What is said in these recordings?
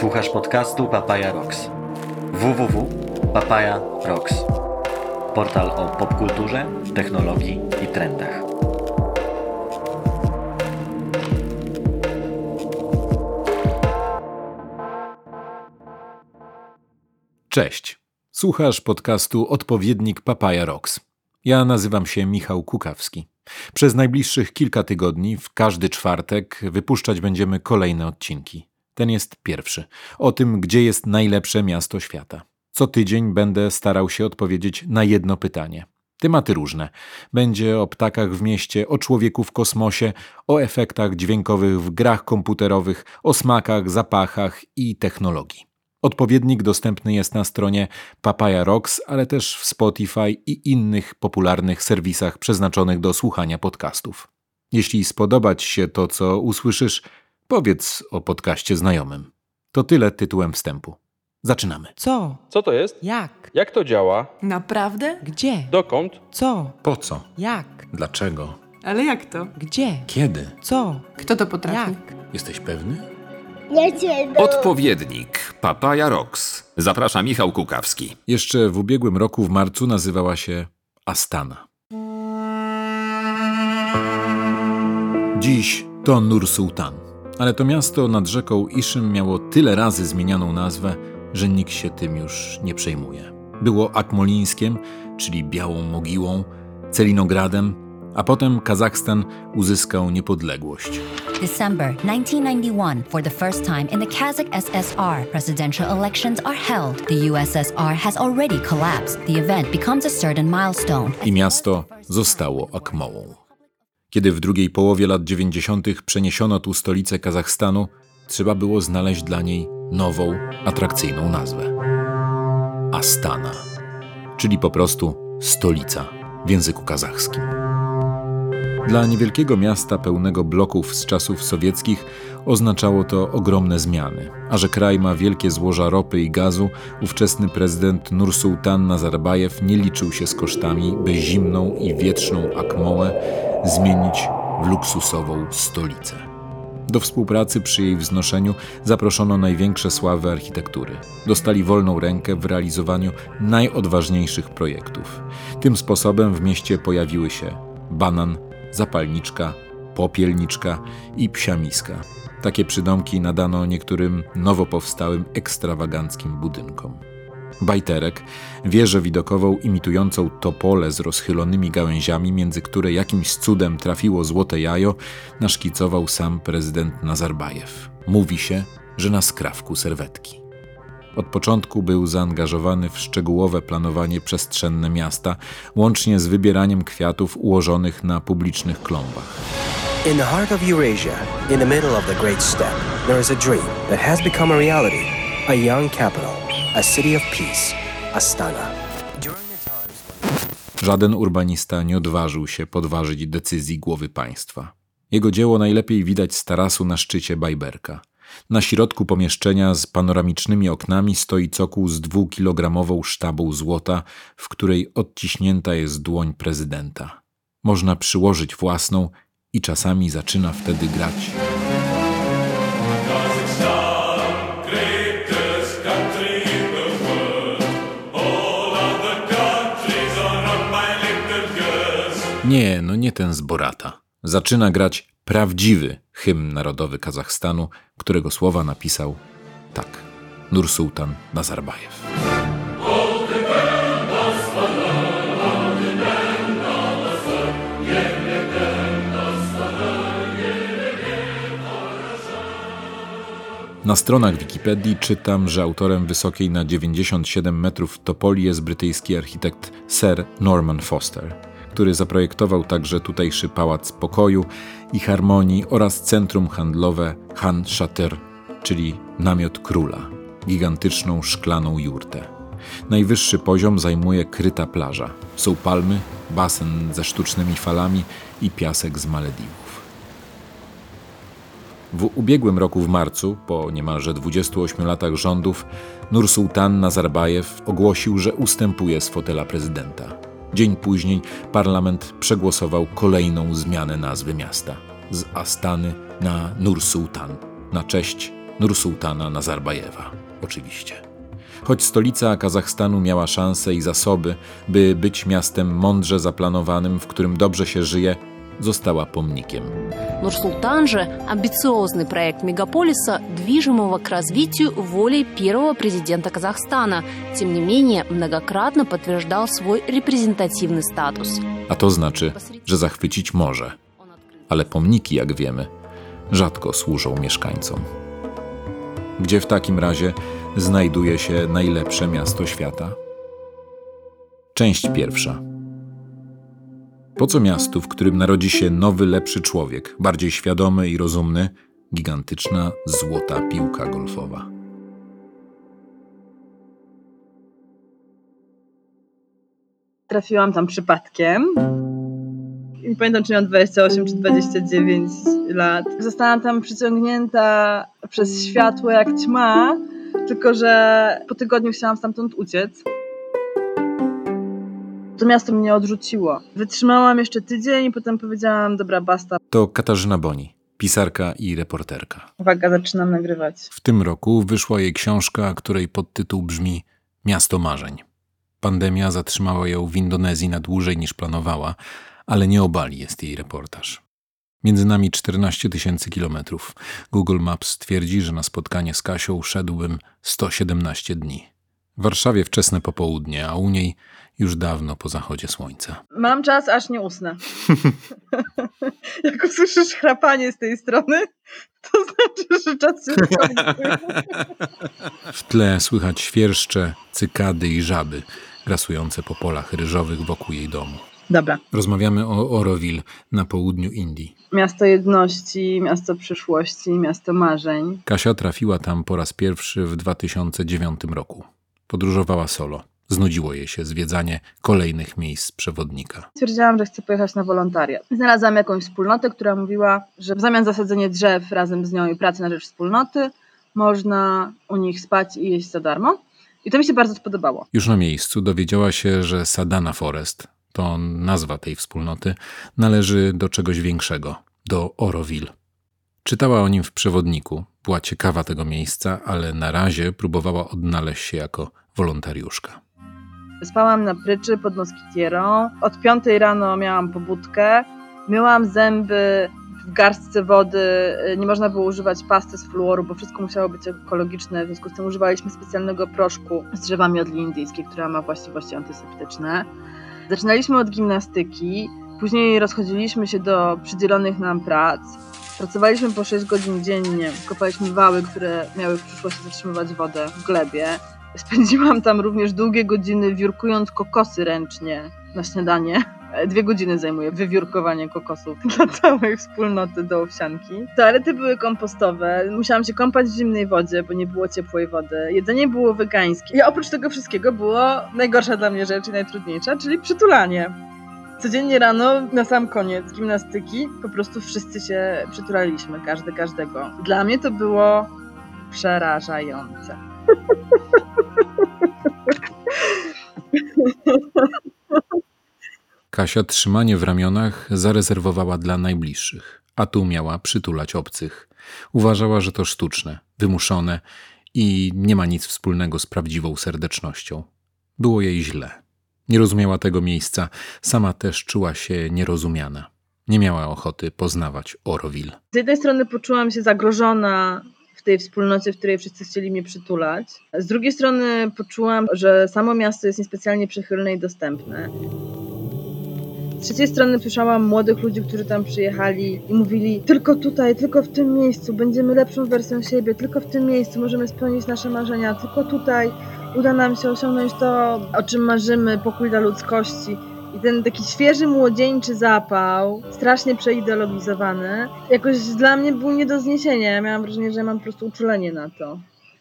Słuchasz podcastu Papaya Rocks. www.papaya.rocks. Portal o popkulturze, technologii i trendach. Cześć. Słuchasz podcastu Odpowiednik Papaya Rocks. Ja nazywam się Michał Kukawski. Przez najbliższych kilka tygodni, w każdy czwartek, wypuszczać będziemy kolejne odcinki. Ten jest pierwszy. O tym, gdzie jest najlepsze miasto świata. Co tydzień będę starał się odpowiedzieć na jedno pytanie. Tematy różne. Będzie o ptakach w mieście, o człowieku w kosmosie, o efektach dźwiękowych w grach komputerowych, o smakach, zapachach i technologii. Odpowiednik dostępny jest na stronie Papaya Rocks, ale też w Spotify i innych popularnych serwisach przeznaczonych do słuchania podcastów. Jeśli spodobać się to, co usłyszysz, powiedz o podcaście znajomym. To tyle tytułem wstępu. Zaczynamy. Co? Co to jest? Jak? Jak to działa? Naprawdę? Gdzie? Dokąd? Co? Po co? Jak? Dlaczego? Ale jak to? Gdzie? Kiedy? Co? Kto to potrafi? Jak? Jesteś pewny? Odpowiednik Papaya Rocks. Zaprasza Michał Kukawski. Jeszcze w ubiegłym roku w marcu nazywała się Astana. Dziś to Nur Sultan, ale to miasto nad rzeką Iszym miało tyle razy zmienianą nazwę, że nikt się tym już nie przejmuje. Było Akmolińskiem, czyli Białą Mogiłą, Celinogradem, a potem Kazachstan uzyskał niepodległość. December 1991, for the first time in the Kazakh SSR, presidential elections are held. The USSR has already collapsed. The event becomes a certain milestone. i miasto zostało Akmołą. Kiedy w drugiej połowie lat 90. przeniesiono tu stolicę Kazachstanu, trzeba było znaleźć dla niej nową, atrakcyjną nazwę. Astana, czyli po prostu stolica w języku kazachskim. Dla niewielkiego miasta pełnego bloków z czasów sowieckich oznaczało to ogromne zmiany. A że kraj ma wielkie złoża ropy i gazu, ówczesny prezydent Nursultan Nazarbajew nie liczył się z kosztami, by zimną i wietrzną Akmołę zmienić w luksusową stolicę. Do współpracy przy jej wznoszeniu zaproszono największe sławy architektury. Dostali wolną rękę w realizowaniu najodważniejszych projektów. Tym sposobem w mieście pojawiły się banan, zapalniczka, popielniczka i psiamiska. Takie przydomki nadano niektórym nowo powstałym ekstrawaganckim budynkom. Bajterek, wieżę widokową imitującą topole z rozchylonymi gałęziami, między które jakimś cudem trafiło złote jajo, naszkicował sam prezydent Nazarbajew. Mówi się, że na skrawku serwetki. Od początku był zaangażowany w szczegółowe planowanie przestrzenne miasta, łącznie z wybieraniem kwiatów ułożonych na publicznych klombach. In the heart of Eurasia, in the middle of the Great Steppe, there is a dream that has become a reality. A young capital, a city of peace, Astana. Żaden urbanista nie odważył się podważyć decyzji głowy państwa. Jego dzieło najlepiej widać z tarasu na szczycie Bajberka. Na środku pomieszczenia z panoramicznymi oknami stoi cokół z dwukilogramową sztabą złota, w której odciśnięta jest dłoń prezydenta. Można przyłożyć własną i czasami zaczyna wtedy grać. Nie, no nie ten z Borata. Zaczyna grać prawdziwy hymn narodowy Kazachstanu, którego słowa napisał tak Nursultan Nazarbajew. Na stronach Wikipedii czytam, że autorem wysokiej na 97 metrów topoli jest brytyjski architekt Sir Norman Foster, który zaprojektował także tutejszy Pałac Pokoju i Harmonii oraz centrum handlowe Han Shatter, czyli namiot króla, gigantyczną szklaną jurtę. Najwyższy poziom zajmuje kryta plaża. Są palmy, basen ze sztucznymi falami i piasek z Malediwów. W ubiegłym roku w marcu, po niemalże 28 latach rządów, Nursultan Nazarbajew ogłosił, że ustępuje z fotela prezydenta. Dzień później parlament przegłosował kolejną zmianę nazwy miasta z Astany na Nursultan na cześć Nursultana Nazarbajewa, oczywiście. Choć stolica Kazachstanu miała szanse i zasoby, by być miastem mądrze zaplanowanym, w którym dobrze się żyje, została pomnikiem. Нур-Султан же – амбициозный проект мегаполиса, движимого к развитию волей первого президента Казахстана. Тем не менее, многократно подтверждал свой репрезентативный статус. A to znaczy, że zachwycić może, ale pomniki, jak wiemy, rzadko służą mieszkańcom. Gdzie w takim razie znajduje się najlepsze miasto świata? Część pierwsza. Po co miastu, w którym narodzi się nowy, lepszy człowiek, bardziej świadomy i rozumny, gigantyczna złota piłka golfowa? Trafiłam tam przypadkiem. Nie pamiętam, czy miałam 28 czy 29 lat. Zostałam tam przyciągnięta przez światło jak ćma, tylko że po tygodniu chciałam stamtąd uciec. To miasto mnie odrzuciło. Wytrzymałam jeszcze tydzień i potem powiedziałam, dobra, basta. To Katarzyna Boni, pisarka i reporterka. Uwaga, zaczynam nagrywać. W tym roku wyszła jej książka, której podtytuł brzmi Miasto Marzeń. Pandemia zatrzymała ją w Indonezji na dłużej niż planowała, ale nie obali jest jej reportaż. Między nami 14 tysięcy kilometrów. Google Maps twierdzi, że na spotkanie z Kasią szedłbym 117 dni. W Warszawie wczesne popołudnie, a u niej już dawno po zachodzie słońca. Mam czas, aż nie usnę. Jak usłyszysz chrapanie z tej strony, to znaczy, że czas się. W tle słychać świerszcze, cykady i żaby grasujące po polach ryżowych wokół jej domu. Dobra. Rozmawiamy o Oroville na południu Indii. Miasto jedności, miasto przyszłości, miasto marzeń. Kasia trafiła tam po raz pierwszy w 2009 roku. Podróżowała solo. Znudziło jej się zwiedzanie kolejnych miejsc przewodnika. Stwierdziłam, że chcę pojechać na wolontariat. Znalazłam jakąś wspólnotę, która mówiła, że w zamian za sadzenie drzew razem z nią i pracy na rzecz wspólnoty można u nich spać i jeść za darmo. I to mi się bardzo spodobało. Już na miejscu dowiedziała się, że Sadana Forest, to nazwa tej wspólnoty, należy do czegoś większego, do Oroville. Czytała o nim w przewodniku, była ciekawa tego miejsca, ale na razie próbowała odnaleźć się jako wolontariuszka. Spałam na pryczy pod moskitierą. Od piątej rano miałam pobudkę. Myłam zęby w garstce wody. Nie można było używać pasty z fluoru, bo wszystko musiało być ekologiczne. W związku z tym używaliśmy specjalnego proszku z drzewami odli indyjskiej, która ma właściwości antyseptyczne. Zaczynaliśmy od gimnastyki. Później rozchodziliśmy się do przydzielonych nam prac. Pracowaliśmy po 6 godzin dziennie. Kopaliśmy wały, które miały w przyszłości zatrzymywać wodę w glebie. Spędziłam tam również długie godziny wiórkując kokosy ręcznie na śniadanie. E, Dwie godziny zajmuje wywiórkowanie kokosów dla całej wspólnoty do owsianki. Toalety były kompostowe, musiałam się kąpać w zimnej wodzie, bo nie było ciepłej wody. Jedzenie było wegańskie. I oprócz tego wszystkiego było najgorsza dla mnie rzecz i najtrudniejsza, czyli przytulanie. Codziennie rano, na sam koniec gimnastyki, po prostu wszyscy się przytulaliśmy, każdy każdego. Dla mnie to było przerażające. Kasia trzymanie w ramionach zarezerwowała dla najbliższych, a tu miała przytulać obcych. Uważała, że to sztuczne, wymuszone i nie ma nic wspólnego z prawdziwą serdecznością. Było jej źle. Nie rozumiała tego miejsca, sama też czuła się nierozumiana. Nie miała ochoty poznawać Oroville. Z jednej strony poczułam się zagrożona w tej wspólnocie, w której wszyscy chcieli mnie przytulać. Z drugiej strony poczułam, że samo miasto jest niespecjalnie przychylne i dostępne. Z trzeciej strony słyszałam młodych ludzi, którzy tam przyjechali i mówili tylko tutaj, tylko w tym miejscu będziemy lepszą wersją siebie, tylko w tym miejscu możemy spełnić nasze marzenia, tylko tutaj uda nam się osiągnąć to, o czym marzymy, pokój dla ludzkości. I ten taki świeży, młodzieńczy zapał, strasznie przeideologizowany, jakoś dla mnie był nie do zniesienia. Ja miałam wrażenie, że mam po prostu uczulenie na to.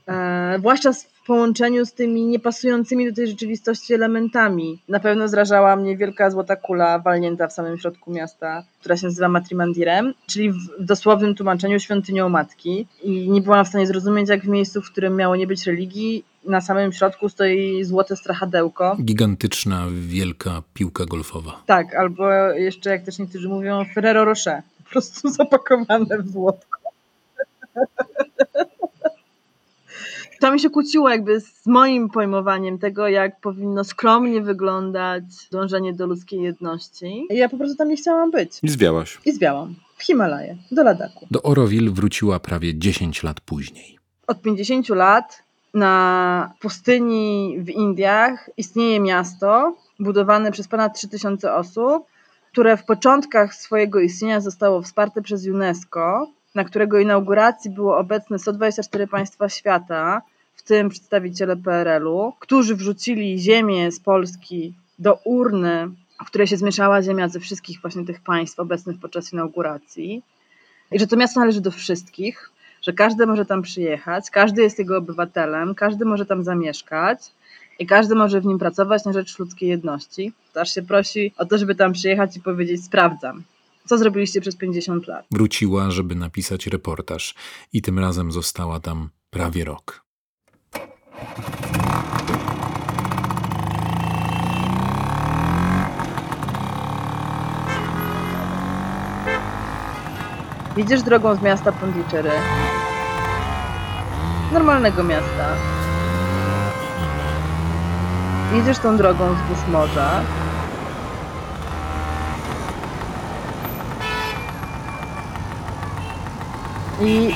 E, zwłaszcza w połączeniu z tymi niepasującymi do tej rzeczywistości elementami. Na pewno zrażała mnie wielka złota kula walnięta w samym środku miasta, która się nazywa Matrimandirem, czyli w dosłownym tłumaczeniu świątynią matki. I nie byłam w stanie zrozumieć, jak w miejscu, w którym miało nie być religii, na samym środku stoi złote strachadełko. Gigantyczna, wielka piłka golfowa. Tak, albo jeszcze jak też niektórzy mówią Ferrero Rocher, po prostu zapakowane w złotko. To mi się kłóciło jakby z moim pojmowaniem tego, jak powinno skromnie wyglądać dążenie do ludzkiej jedności. I ja po prostu tam nie chciałam być. I zwiałaś. I zwiałam. W Himalaje, do Ladaku. Do Oroville wróciła prawie 10 lat później. Od 50 lat na pustyni w Indiach istnieje miasto budowane przez ponad 3000 osób, które w początkach swojego istnienia zostało wsparte przez UNESCO, na którego inauguracji było obecne 124 państwa świata, w tym przedstawiciele PRL-u, którzy wrzucili ziemię z Polski do urny, w której się zmieszała ziemia ze wszystkich właśnie tych państw obecnych podczas inauguracji. I że to miasto należy do wszystkich, że każdy może tam przyjechać, każdy jest jego obywatelem, każdy może tam zamieszkać i każdy może w nim pracować na rzecz ludzkiej jedności. To aż się prosi o to, żeby tam przyjechać i powiedzieć: Sprawdzam. Co zrobiliście przez 50 lat? Wróciła, żeby napisać reportaż i tym razem została tam prawie rok. Jedziesz drogą z miasta Pondicherry. Normalnego miasta. Jedziesz tą drogą wzdłuż morza. I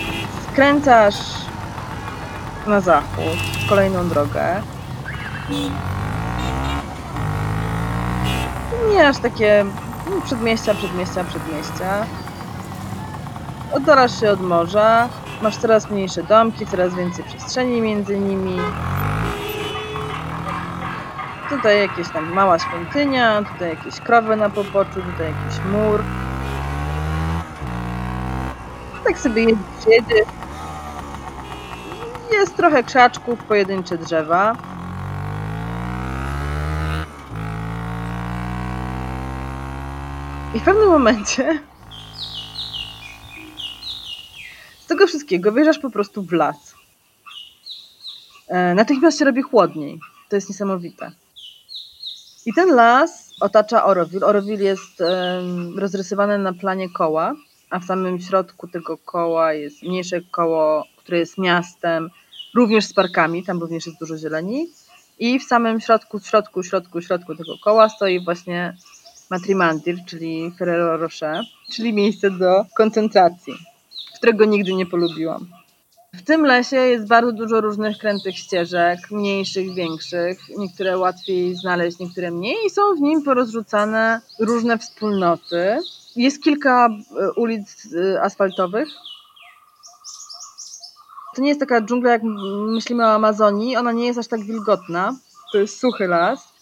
skręcasz na zachód, kolejną drogę. Mijasz takie no, przedmieścia, przedmieścia, przedmieścia. Oddalasz się od morza, masz coraz mniejsze domki, coraz więcej przestrzeni między nimi. Tutaj jakieś tam mała świątynia, tutaj jakieś krowy na poboczu, tutaj jakiś mur. Tak sobie jedziesz, jedziesz. Jest trochę krzaczków, pojedyncze drzewa. I w pewnym momencie tego wszystkiego wjeżdżasz po prostu w las. E, Natychmiast się robi chłodniej. To jest niesamowite. I ten las otacza Oroville. Oroville jest em, rozrysowane na planie koła, a w samym środku tego koła jest mniejsze koło, które jest miastem, również z parkami, tam również jest dużo zieleni. I w samym środku, środku, środku, środku tego koła stoi właśnie Matrimandir, czyli Ferrero Rocher, czyli miejsce do koncentracji którego nigdy nie polubiłam. W tym lesie jest bardzo dużo różnych krętych ścieżek, mniejszych, większych, niektóre łatwiej znaleźć, niektóre mniej i są w nim porozrzucane różne wspólnoty. Jest kilka e, ulic e, asfaltowych. To nie jest taka dżungla, jak myślimy o Amazonii, ona nie jest aż tak wilgotna. To jest suchy las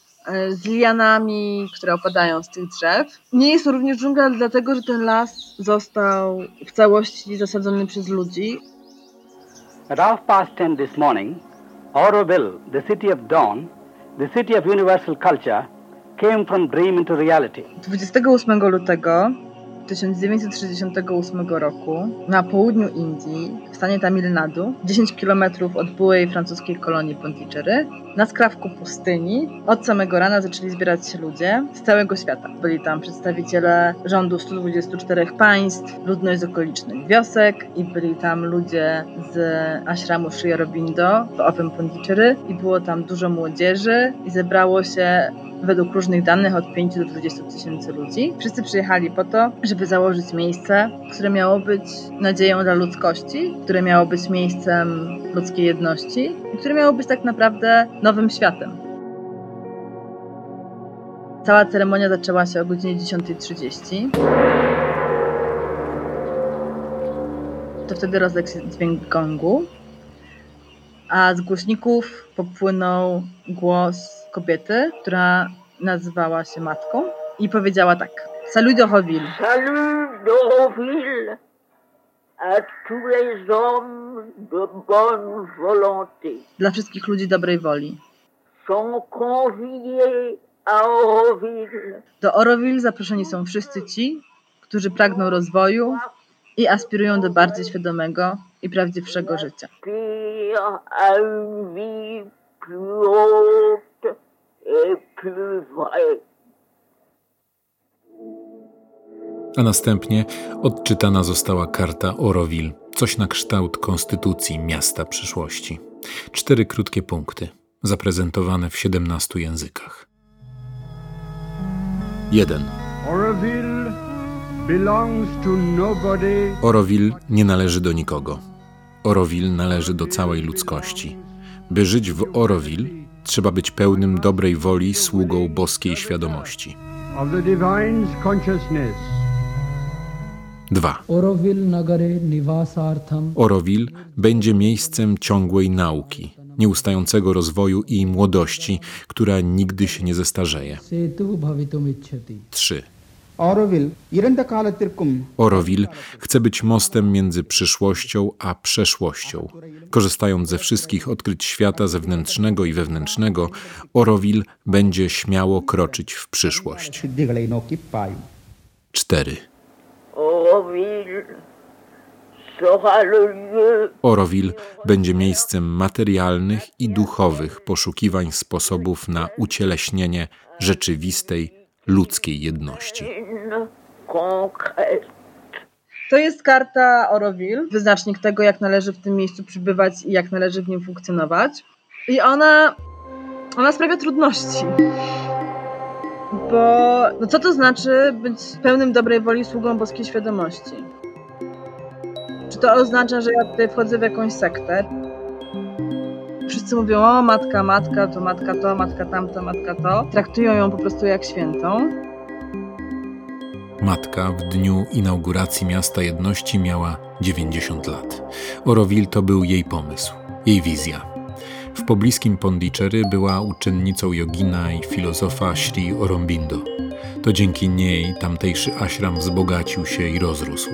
z lianami, które opadają z tych drzew. Nie jest to również dżungla, dlatego że ten las został w całości zasadzony przez ludzi. At half past ten this morning, Auroville, the city of dawn, the city of universal culture, came from dream into reality. 28 lutego 1968 roku na południu Indii, w stanie Tamil Nadu, 10 km od byłej francuskiej kolonii Pondicherry, na skrawku pustyni, od samego rana zaczęli zbierać się ludzie z całego świata. Byli tam przedstawiciele rządu 124 państw, ludność z okolicznych wiosek i byli tam ludzie z ashramu Sri Aurobindo w owym Pondicherry i było tam dużo młodzieży i zebrało się według różnych danych od 5 do 20 tysięcy ludzi. Wszyscy przyjechali po to, żeby założyć miejsce, które miało być nadzieją dla ludzkości, które miało być miejscem ludzkiej jedności i które miało być tak naprawdę nowym światem. Cała ceremonia zaczęła się o godzinie 10.30. To wtedy rozległ się dźwięk gongu, a z głośników popłynął głos kobiety, która nazywała się matką i powiedziała tak. Salut d'Auroville. Salut d'Auroville à tous les hommes de bonne volonté Dla wszystkich ludzi dobrej woli. sont conviés à Auroville Do Oroville zaproszeni są wszyscy ci, którzy pragną rozwoju i aspirują do bardziej świadomego i prawdziwszego życia. plus haute et plus vraie. A następnie odczytana została karta Oroville, coś na kształt konstytucji miasta przyszłości. Cztery krótkie punkty, zaprezentowane w 17 językach. 1. Oroville belongs to nobody. Nie należy do nikogo. Orowil należy do całej ludzkości. By żyć w Orowil, trzeba być pełnym dobrej woli sługą boskiej świadomości. of the divine's consciousness. 2. Orowil będzie miejscem ciągłej nauki, nieustającego rozwoju i młodości, która nigdy się nie zestarzeje. 3. Orowil chce być mostem między przyszłością a przeszłością. Korzystając ze wszystkich odkryć świata zewnętrznego i wewnętrznego, Orowil będzie śmiało kroczyć w przyszłość. 4. Orowil będzie miejscem materialnych i duchowych poszukiwań sposobów na ucieleśnienie rzeczywistej ludzkiej jedności. To jest karta Oroville, wyznacznik tego, jak należy w tym miejscu przybywać i jak należy w nim funkcjonować. I ona, ona sprawia trudności. Bo no co to znaczy być pełnym dobrej woli sługą boskiej świadomości? Czy to oznacza, że ja tutaj wchodzę w jakąś sektę? Wszyscy mówią, o matka, matka, to matka to, matka tamto, matka to. Traktują ją po prostu jak świętą. Matka w dniu inauguracji Miasta Jedności miała 90 lat. Orowil to był jej pomysł, jej wizja. W pobliskim Pondicherry była uczennicą jogina i filozofa Sri Aurobindo. To dzięki niej tamtejszy ashram wzbogacił się i rozrósł.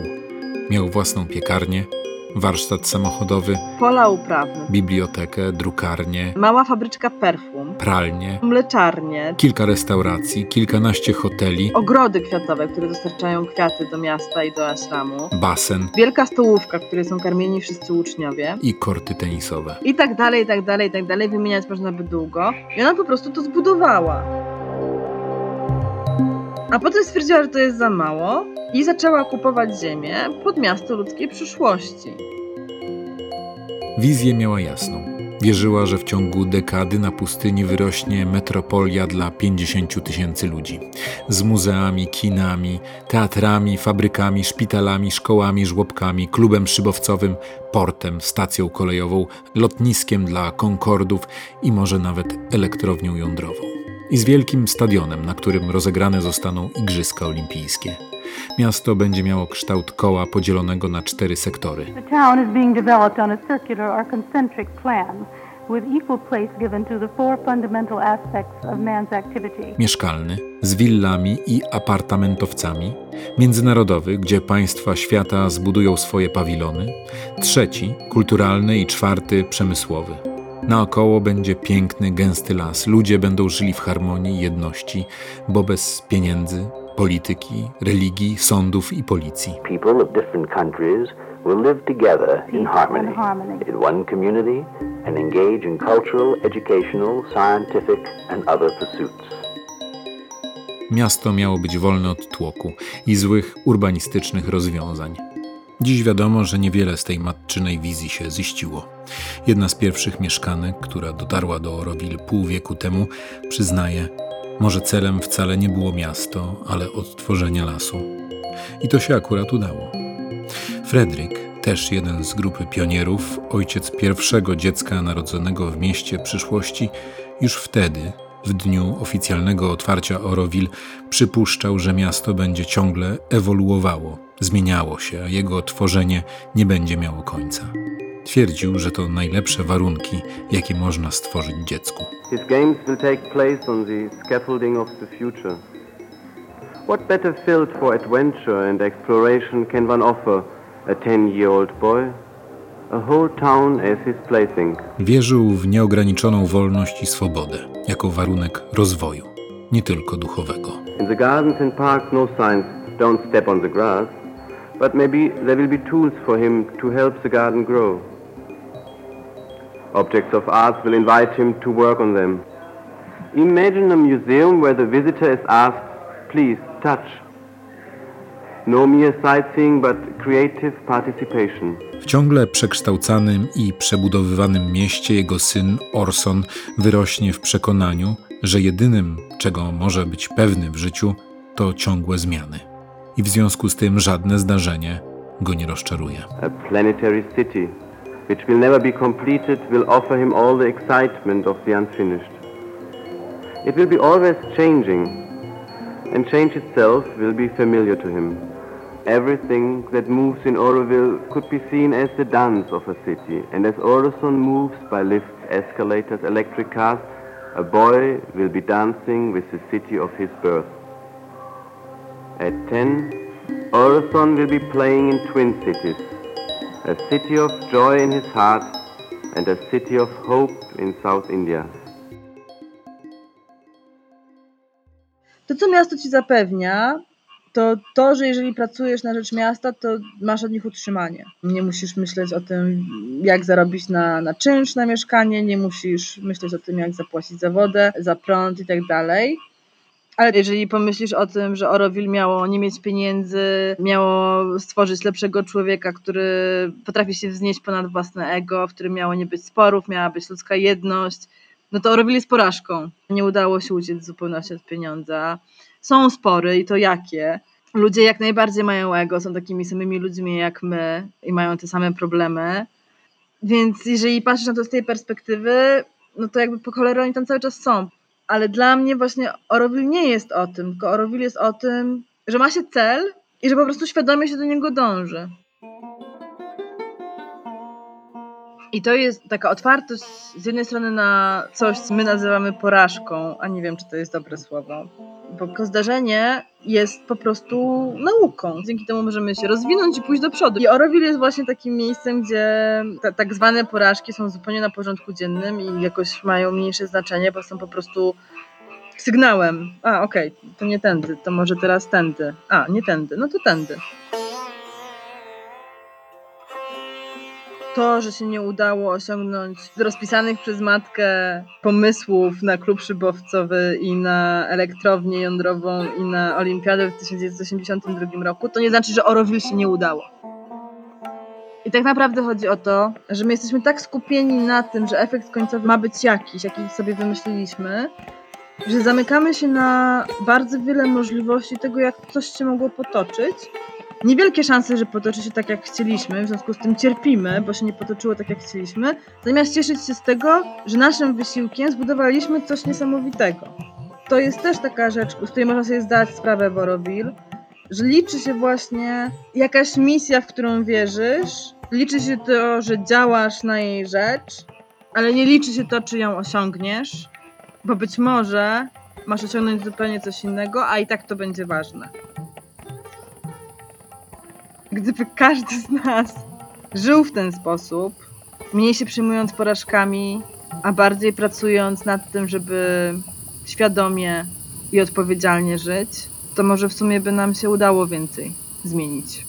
Miał własną piekarnię, warsztat samochodowy, Pola uprawne, bibliotekę, drukarnię, mała fabryczka perfum, pralnię, mleczarnię, kilka restauracji, kilkanaście hoteli, ogrody kwiatowe, które dostarczają kwiaty do miasta i do ashramu, basen wielka stołówka, w której są karmieni wszyscy uczniowie. i korty tenisowe. I tak dalej, i tak dalej, i tak dalej, wymieniać można by długo. I ona po prostu to zbudowała. A potem stwierdziła, że to jest za mało i zaczęła kupować ziemię pod miasto ludzkiej przyszłości. Wizję miała jasną. Wierzyła, że w ciągu dekady na pustyni wyrośnie metropolia dla 50 tysięcy ludzi. Z muzeami, kinami, teatrami, fabrykami, szpitalami, szkołami, żłobkami, klubem szybowcowym, portem, stacją kolejową, lotniskiem dla Concordów i może nawet elektrownią jądrową. I z wielkim stadionem, na którym rozegrane zostaną Igrzyska Olimpijskie. Miasto będzie miało kształt koła podzielonego na cztery sektory. Mieszkalny z willami i apartamentowcami, międzynarodowy, gdzie państwa świata zbudują swoje pawilony, trzeci kulturalny i czwarty przemysłowy. Naokoło będzie piękny, gęsty las. Ludzie będą żyli w harmonii i jedności, bo bez pieniędzy, polityki, religii, sądów i policji. People of different countries will live together in harmony. in one community, and engage in cultural, educational, scientific, and other pursuits. Miasto miało być wolne od tłoku i złych urbanistycznych rozwiązań. Dziś wiadomo, że niewiele z tej matczynej wizji się ziściło. Jedna z pierwszych mieszkanek, która dotarła do Orowil pół wieku temu, przyznaje, może celem wcale nie było miasto, ale odtworzenie lasu. I to się akurat udało. Fredryk, też jeden z grupy pionierów, ojciec pierwszego dziecka narodzonego w mieście przyszłości, już wtedy, w dniu oficjalnego otwarcia Orowil, przypuszczał, że miasto będzie ciągle ewoluowało, zmieniało się, a jego tworzenie nie będzie miało końca. Twierdził, że to najlepsze warunki, jakie można stworzyć dziecku. His games will take place on the scaffolding of the future. What better field for adventure and exploration can one offer a ten-year-old boy? A whole town as his plaything. Wierzył w nieograniczoną wolność i swobodę jako warunek rozwoju, nie tylko duchowego. In the gardens and parks no signs don't step on the grass, but maybe there will be tools for him to help the garden grow. Objects of art will invite him to work on them. Imagine a museum where the visitor is asked, please touch. No mere sightseeing, but creative participation. W ciągle przekształcanym i przebudowywanym mieście jego syn Orson wyrośnie w przekonaniu, że jedynym, czego może być pewny w życiu, to ciągłe zmiany. I w związku z tym żadne zdarzenie go nie rozczaruje. A planetary city, which will never be completed, will offer him all the excitement of the unfinished. It will be always changing, and change itself will be familiar to him. Everything that moves in Oroville could be seen as the dance of a city, and as Orison moves by lifts, escalators, electric cars, a boy will be dancing with the city of his birth. At 10, Orison will be playing in twin cities, a city of joy in his heart and a city of hope in South India. To, co miasto ci zapewnia, to to, że jeżeli pracujesz na rzecz miasta, to masz od nich utrzymanie. Nie musisz myśleć o tym, jak zarobić na, na czynsz, na mieszkanie, nie musisz myśleć o tym, jak zapłacić za wodę, za prąd i tak dalej. Ale jeżeli pomyślisz o tym, że Oroville miało nie mieć pieniędzy, miało stworzyć lepszego człowieka, który potrafi się wznieść ponad własne ego, w którym miało nie być sporów, miała być ludzka jedność, no to Oroville jest porażką. Nie udało się uciec w zupełności od pieniądza. Są spory i to jakie. Ludzie jak najbardziej mają ego, są takimi samymi ludźmi jak my i mają te same problemy. Więc jeżeli patrzysz na to z tej perspektywy, no to jakby po cholerę oni tam cały czas są. Ale dla mnie właśnie Oroville nie jest o tym, tylko Oroville jest o tym, że ma się cel i że po prostu świadomie się do niego dąży. I to jest taka otwartość z jednej strony na coś, co my nazywamy porażką, a nie wiem, czy to jest dobre słowo. Bo to zdarzenie jest po prostu nauką. Dzięki temu możemy się rozwinąć i pójść do przodu. I Oroville jest właśnie takim miejscem, gdzie te tak zwane porażki są zupełnie na porządku dziennym i jakoś mają mniejsze znaczenie, bo są po prostu sygnałem. A, okej, okay, to nie tędy, to może teraz tędy. A, nie tędy, no to tędy. To, że się nie udało osiągnąć rozpisanych przez matkę pomysłów na klub szybowcowy i na elektrownię jądrową i na olimpiadę w 1982 roku, to nie znaczy, że Oroville się nie udało. I tak naprawdę chodzi o to, że my jesteśmy tak skupieni na tym, że efekt końcowy ma być jakiś, jaki sobie wymyśliliśmy, że zamykamy się na bardzo wiele możliwości tego, jak coś się mogło potoczyć, niewielkie szanse, że potoczy się tak, jak chcieliśmy, w związku z tym cierpimy, bo się nie potoczyło tak, jak chcieliśmy, zamiast cieszyć się z tego, że naszym wysiłkiem zbudowaliśmy coś niesamowitego. To jest też taka rzecz, z której można sobie zdać sprawę w Oroville, że liczy się właśnie jakaś misja, w którą wierzysz, liczy się to, że działasz na jej rzecz, ale nie liczy się to, czy ją osiągniesz, bo być może masz osiągnąć zupełnie coś innego, a i tak to będzie ważne gdyby każdy z nas żył w ten sposób, mniej się przyjmując porażkami, a bardziej pracując nad tym, żeby świadomie i odpowiedzialnie żyć, to może w sumie by nam się udało więcej zmienić.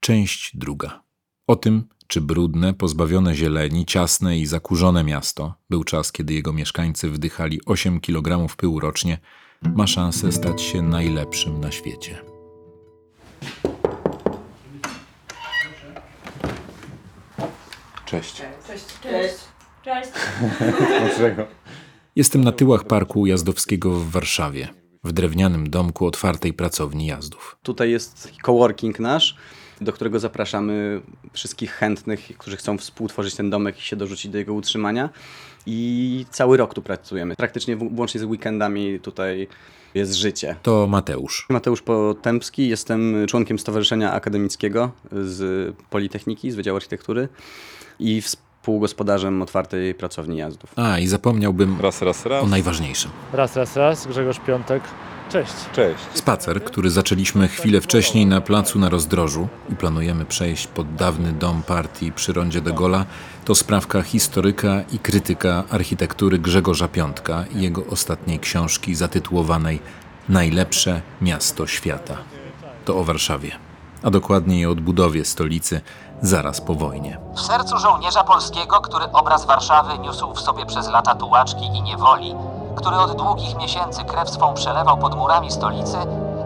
Część druga. O tym, czy brudne, pozbawione zieleni, ciasne i zakurzone miasto, był czas, kiedy jego mieszkańcy wdychali 8 kg pyłu rocznie, ma szansę stać się najlepszym na świecie. Cześć. Cześć. Cześć. Cześć. Jestem na tyłach parku ujazdowskiego w Warszawie, w drewnianym domku otwartej pracowni jazdów. Tutaj jest coworking nasz, do którego zapraszamy wszystkich chętnych, którzy chcą współtworzyć ten domek i się dorzucić do jego utrzymania. I cały rok tu pracujemy. Praktycznie włącznie z weekendami tutaj jest życie. To Mateusz. Mateusz Potępski, jestem członkiem Stowarzyszenia Akademickiego z Politechniki, z Wydziału Architektury i współgospodarzem otwartej pracowni jazdów. A, i zapomniałbym raz, raz, raz. o najważniejszym. Raz, raz, raz, Grzegorz Piątek. Cześć. Cześć. Spacer, który zaczęliśmy chwilę wcześniej na placu na rozdrożu i planujemy przejść pod dawny dom partii przy rondzie de Gola, to sprawka historyka i krytyka architektury Grzegorza Piątka i jego ostatniej książki zatytułowanej Najlepsze miasto świata. To o Warszawie, a dokładniej o odbudowie stolicy zaraz po wojnie. W sercu żołnierza polskiego, który obraz Warszawy niósł w sobie przez lata tułaczki i niewoli, który od długich miesięcy krew swą przelewał pod murami stolicy,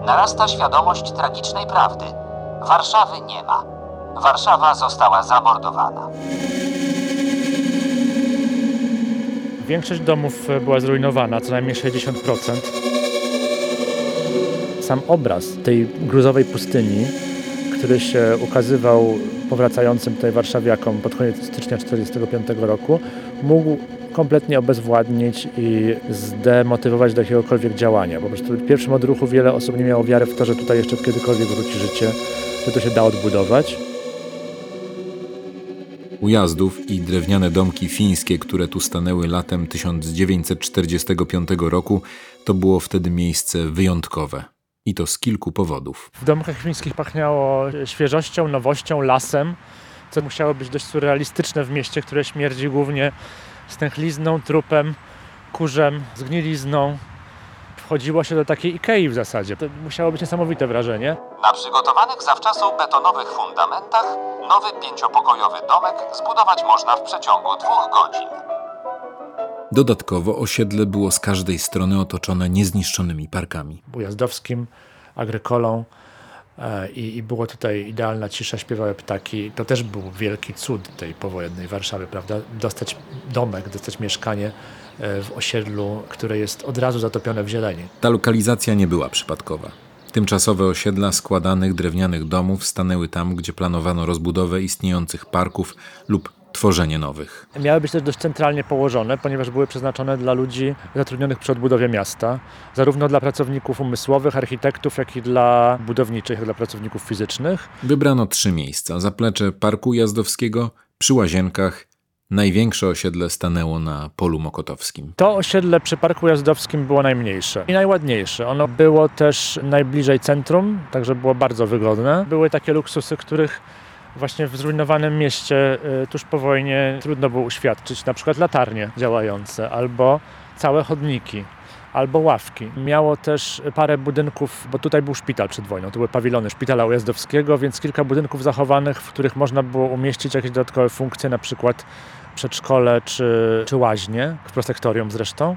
narasta świadomość tragicznej prawdy. Warszawy nie ma. Warszawa została zamordowana. Większość domów e, była zrujnowana, co najmniej 60%. Sam obraz tej gruzowej pustyni, który się ukazywał powracającym tutaj warszawiakom pod koniec stycznia 1945 roku, mógł kompletnie obezwładnić i zdemotywować do jakiegokolwiek działania. Po prostu w pierwszym odruchu wiele osób nie miało wiary w to, że tutaj jeszcze kiedykolwiek wróci życie, że to się da odbudować. Ujazdów i drewniane domki fińskie, które tu stanęły latem 1945 roku, to było wtedy miejsce wyjątkowe. I to z kilku powodów. W domkach fińskich pachniało świeżością, nowością, lasem, co musiało być dość surrealistyczne w mieście, które śmierdzi głównie stęchlizną, trupem, kurzem, zgnilizną. Wchodziło się do takiej Ikei w zasadzie. To musiało być niesamowite wrażenie. Na przygotowanych zawczasu betonowych fundamentach nowy pięciopokojowy domek zbudować można w przeciągu dwóch godzin. Dodatkowo osiedle było z każdej strony otoczone niezniszczonymi parkami. Ujazdowskim, agrykolą i, i było tutaj idealna cisza, śpiewały ptaki. To też był wielki cud tej powojennej Warszawy, prawda? Dostać domek, dostać mieszkanie e, w osiedlu, które jest od razu zatopione w zieleni. Ta lokalizacja nie była przypadkowa. Tymczasowe osiedla składanych drewnianych domów stanęły tam, gdzie planowano rozbudowę istniejących parków lub tworzenie nowych. Miały być też dość centralnie położone, ponieważ były przeznaczone dla ludzi zatrudnionych przy odbudowie miasta, zarówno dla pracowników umysłowych, architektów, jak i dla budowniczych, dla pracowników fizycznych. Wybrano trzy miejsca: zaplecze Parku Jazdowskiego, przy Łazienkach. Największe osiedle stanęło na polu mokotowskim. To osiedle przy Parku Jazdowskim było najmniejsze i najładniejsze. Ono było też najbliżej centrum, także było bardzo wygodne. Były takie luksusy, których właśnie w zrujnowanym mieście y, tuż po wojnie trudno było uświadczyć, na przykład latarnie działające albo całe chodniki. Albo ławki. Miało też parę budynków, bo tutaj był szpital przed wojną, to były pawilony szpitala ujazdowskiego, więc kilka budynków zachowanych, w których można było umieścić jakieś dodatkowe funkcje, na przykład przedszkole czy, czy łaźnie, w prosektorium zresztą.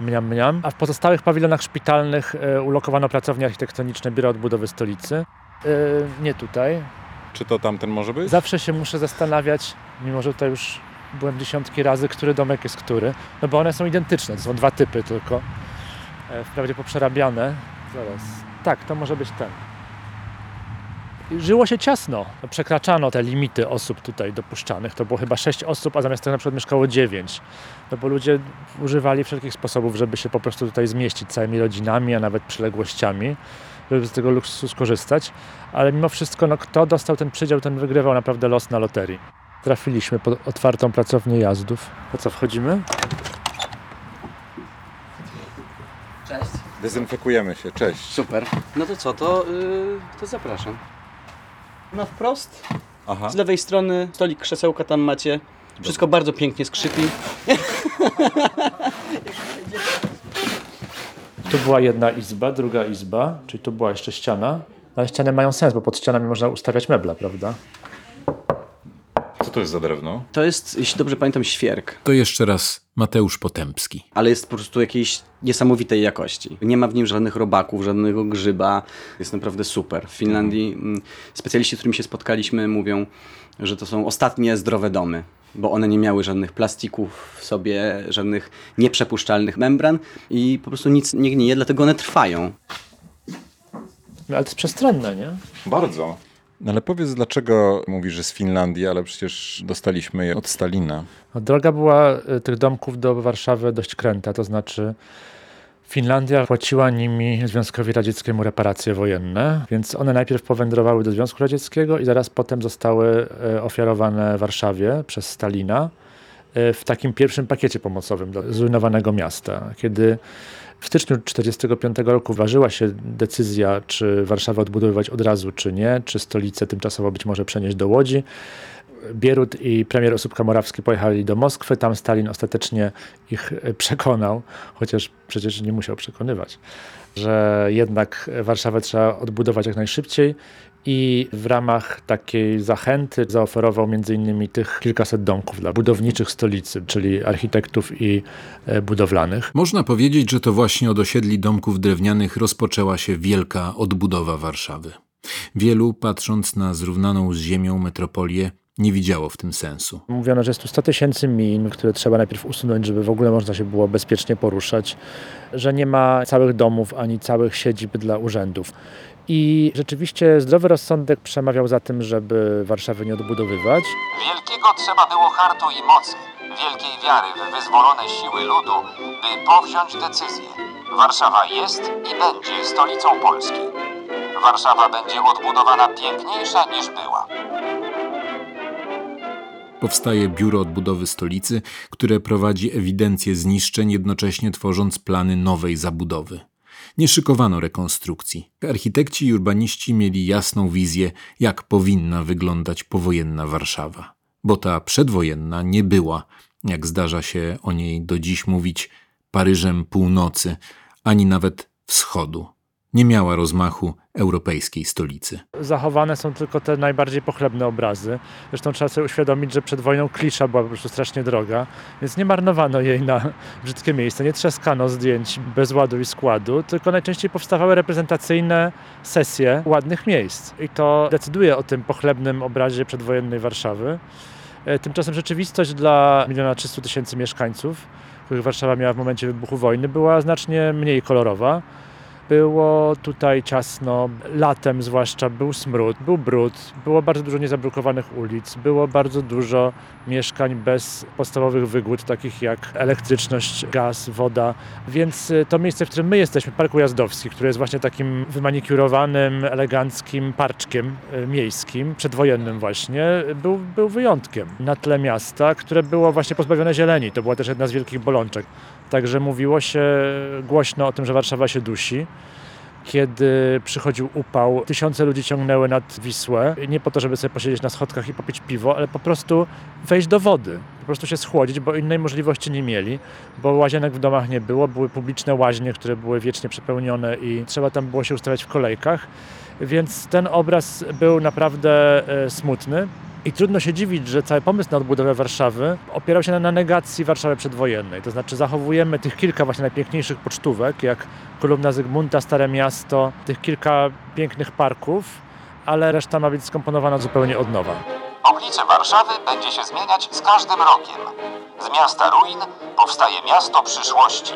Mniam, mniam. A w pozostałych pawilonach szpitalnych y, ulokowano pracownie architektoniczne Biura Odbudowy Stolicy. Y, nie tutaj, Czy to tamten może być? Zawsze się muszę zastanawiać, mimo że tutaj już byłem dziesiątki razy, który domek jest który. No bo one są identyczne, to są dwa typy tylko. E, Wprawdzie poprzerabiane. Zaraz. Tak, to może być ten. Żyło się ciasno. Przekraczano te limity osób tutaj dopuszczanych. To było chyba sześć osób, a zamiast tego na przykład mieszkało dziewięć. No bo ludzie używali wszelkich sposobów, żeby się po prostu tutaj zmieścić całymi rodzinami, a nawet przyległościami, żeby z tego luksusu skorzystać. Ale mimo wszystko, no, kto dostał ten przydział, ten wygrywał naprawdę los na loterii. Trafiliśmy pod otwartą pracownię jazdów. Po co wchodzimy? Cześć. Dezynfekujemy się, cześć. Super. No to co, to, yy, to zapraszam. Na wprost. Aha. Z lewej strony stolik, krzesełka tam macie. Wszystko bardzo pięknie skrzypi. Tu była jedna izba, druga izba, czyli tu była jeszcze ściana. Ale ściany mają sens, bo pod ścianami można ustawiać meble, prawda? Co to jest za drewno? To jest, jeśli dobrze pamiętam, świerk. To jeszcze raz Mateusz Potępski. Ale jest po prostu jakiejś niesamowitej jakości. Nie ma w nim żadnych robaków, żadnego grzyba. Jest naprawdę super. W Finlandii mm, specjaliści, z którymi się spotkaliśmy, mówią, że to są ostatnie zdrowe domy. Bo one nie miały żadnych plastików w sobie, żadnych nieprzepuszczalnych membran i po prostu nic nie gnije, dlatego one trwają. No, ale to jest przestronne, nie? Bardzo. No ale powiedz, dlaczego mówisz, że z Finlandii, ale przecież dostaliśmy je od Stalina. No, droga była y, tych domków do Warszawy dość kręta, to znaczy Finlandia płaciła nimi Związkowi Radzieckiemu reparacje wojenne, więc one najpierw powędrowały do Związku Radzieckiego i zaraz potem zostały y, ofiarowane Warszawie przez Stalina y, w takim pierwszym pakiecie pomocowym dla zrujnowanego miasta. Kiedy w styczniu 1945 roku ważyła się decyzja, czy Warszawę odbudowywać od razu, czy nie, czy stolicę tymczasowo być może przenieść do Łodzi. Bierut i premier Osóbka Morawski pojechali do Moskwy. Tam Stalin ostatecznie ich przekonał, chociaż przecież nie musiał przekonywać, że jednak Warszawę trzeba odbudować jak najszybciej I w ramach takiej zachęty zaoferował m.in. tych kilkaset domków dla budowniczych stolicy, czyli architektów i e, budowlanych. Można powiedzieć, że to właśnie od osiedli domków drewnianych rozpoczęła się wielka odbudowa Warszawy. Wielu, patrząc na zrównaną z ziemią metropolię, nie widziało w tym sensu. Mówiono, że jest tu 100 tysięcy min, które trzeba najpierw usunąć, żeby w ogóle można się było bezpiecznie poruszać, że nie ma całych domów ani całych siedzib dla urzędów. I rzeczywiście zdrowy rozsądek przemawiał za tym, żeby Warszawy nie odbudowywać. Wielkiego trzeba było hartu i mocy, wielkiej wiary w wyzwolone siły ludu, by powziąć decyzję. Warszawa jest i będzie stolicą Polski. Warszawa będzie odbudowana piękniejsza niż była. Powstaje Biuro Odbudowy Stolicy, które prowadzi ewidencję zniszczeń, jednocześnie tworząc plany nowej zabudowy. Nie szykowano rekonstrukcji. Architekci i urbaniści mieli jasną wizję, jak powinna wyglądać powojenna Warszawa. Bo ta przedwojenna nie była, jak zdarza się o niej do dziś mówić, Paryżem północy, ani nawet wschodu. Nie miała rozmachu europejskiej stolicy. Zachowane są tylko te najbardziej pochlebne obrazy. Zresztą trzeba sobie uświadomić, że przed wojną klisza była po prostu strasznie droga, więc nie marnowano jej na brzydkie miejsca. Nie trzaskano zdjęć bez ładu i składu, tylko najczęściej powstawały reprezentacyjne sesje ładnych miejsc. I to decyduje o tym pochlebnym obrazie przedwojennej Warszawy. E, Tymczasem rzeczywistość dla miliona 300 tysięcy mieszkańców, których Warszawa miała w momencie wybuchu wojny, była znacznie mniej kolorowa. Było tutaj ciasno, latem zwłaszcza był smród, był brud, było bardzo dużo niezabrukowanych ulic, było bardzo dużo mieszkań bez podstawowych wygód, takich jak elektryczność, gaz, woda. Więc y, to miejsce, w którym my jesteśmy, Park Ujazdowski, który jest właśnie takim wymanikurowanym, eleganckim parczkiem y, miejskim, przedwojennym właśnie, był, był wyjątkiem na tle miasta, które było właśnie pozbawione zieleni. To była też jedna z wielkich bolączek. Także mówiło się głośno o tym, że Warszawa się dusi. Kiedy przychodził upał, tysiące ludzi ciągnęły nad Wisłę. Nie po to, żeby sobie posiedzieć na schodkach i popić piwo, ale po prostu wejść do wody. Po prostu się schłodzić, bo innej możliwości nie mieli, bo łazienek w domach nie było. Były publiczne łaźnie, które były wiecznie przepełnione i trzeba tam było się ustawiać w kolejkach. Więc ten obraz był naprawdę e, smutny. I trudno się dziwić, że cały pomysł na odbudowę Warszawy opierał się na, negacji Warszawy przedwojennej. To znaczy zachowujemy tych kilka właśnie najpiękniejszych pocztówek, jak kolumna Zygmunta, Stare Miasto, tych kilka pięknych parków, ale reszta ma być skomponowana zupełnie od nowa. Oblicze Warszawy będzie się zmieniać z każdym rokiem. Z miasta ruin powstaje miasto przyszłości.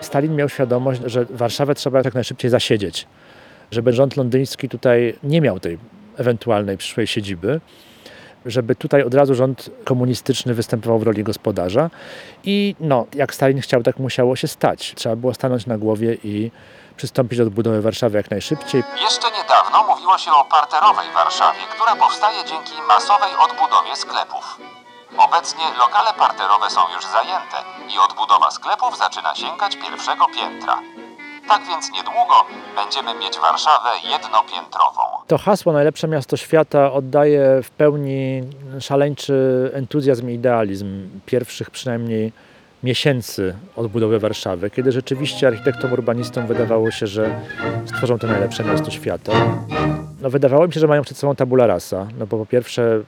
Stalin miał świadomość, że Warszawę trzeba jak najszybciej zasiedzieć, żeby rząd londyński tutaj nie miał tej ewentualnej przyszłej siedziby, żeby tutaj od razu rząd komunistyczny występował w roli gospodarza. I no, jak Stalin chciał, tak musiało się stać. Trzeba było stanąć na głowie i przystąpić do odbudowy Warszawy jak najszybciej. Jeszcze niedawno mówiło się o parterowej Warszawie, która powstaje dzięki masowej odbudowie sklepów. Obecnie lokale parterowe są już zajęte i odbudowa sklepów zaczyna sięgać pierwszego piętra. Tak więc niedługo będziemy mieć Warszawę jednopiętrową. To hasło najlepsze miasto świata oddaje w pełni szaleńczy entuzjazm i idealizm pierwszych przynajmniej miesięcy odbudowy Warszawy, kiedy rzeczywiście architektom urbanistom wydawało się, że stworzą to najlepsze miasto świata. No, wydawało mi się, że mają przed sobą tabula rasa, no bo po pierwsze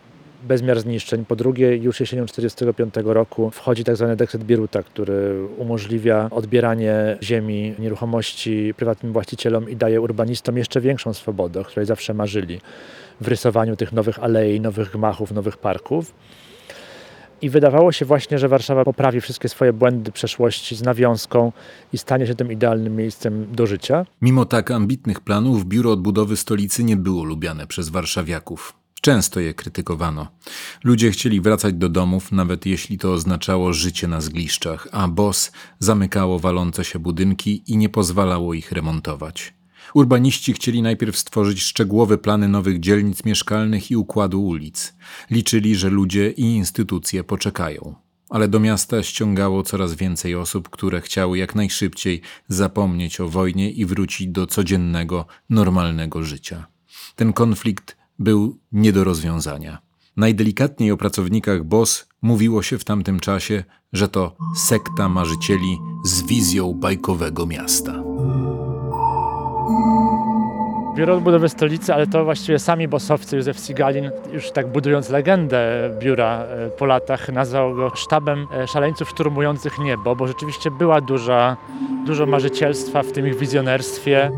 bezmiar zniszczeń. Po drugie, już jesienią 1945 roku wchodzi tak zwany dekret Bieruta, który umożliwia odbieranie ziemi, nieruchomości prywatnym właścicielom i daje urbanistom jeszcze większą swobodę, o której zawsze marzyli w rysowaniu tych nowych alei, nowych gmachów, nowych parków. I wydawało się właśnie, że Warszawa poprawi wszystkie swoje błędy przeszłości z nawiązką i stanie się tym idealnym miejscem do życia. Mimo tak ambitnych planów, biuro odbudowy stolicy nie było lubiane przez warszawiaków. Często je krytykowano. Ludzie chcieli wracać do domów, nawet jeśli to oznaczało życie na zgliszczach, a BOS zamykało walące się budynki i nie pozwalało ich remontować. Urbaniści chcieli najpierw stworzyć szczegółowe plany nowych dzielnic mieszkalnych i układu ulic. Liczyli, że ludzie i instytucje poczekają. Ale do miasta ściągało coraz więcej osób, które chciały jak najszybciej zapomnieć o wojnie i wrócić do codziennego, normalnego życia. Ten konflikt był nie do rozwiązania. Najdelikatniej o pracownikach BOS mówiło się w tamtym czasie, że to sekta marzycieli z wizją bajkowego miasta. Biuro Odbudowy Stolicy, ale to właściwie sami bosowcy, Józef Sigalin, już tak budując legendę biura e, po latach, nazwał go sztabem e, szaleńców szturmujących niebo, bo rzeczywiście była duża, dużo marzycielstwa w tym ich wizjonerstwie.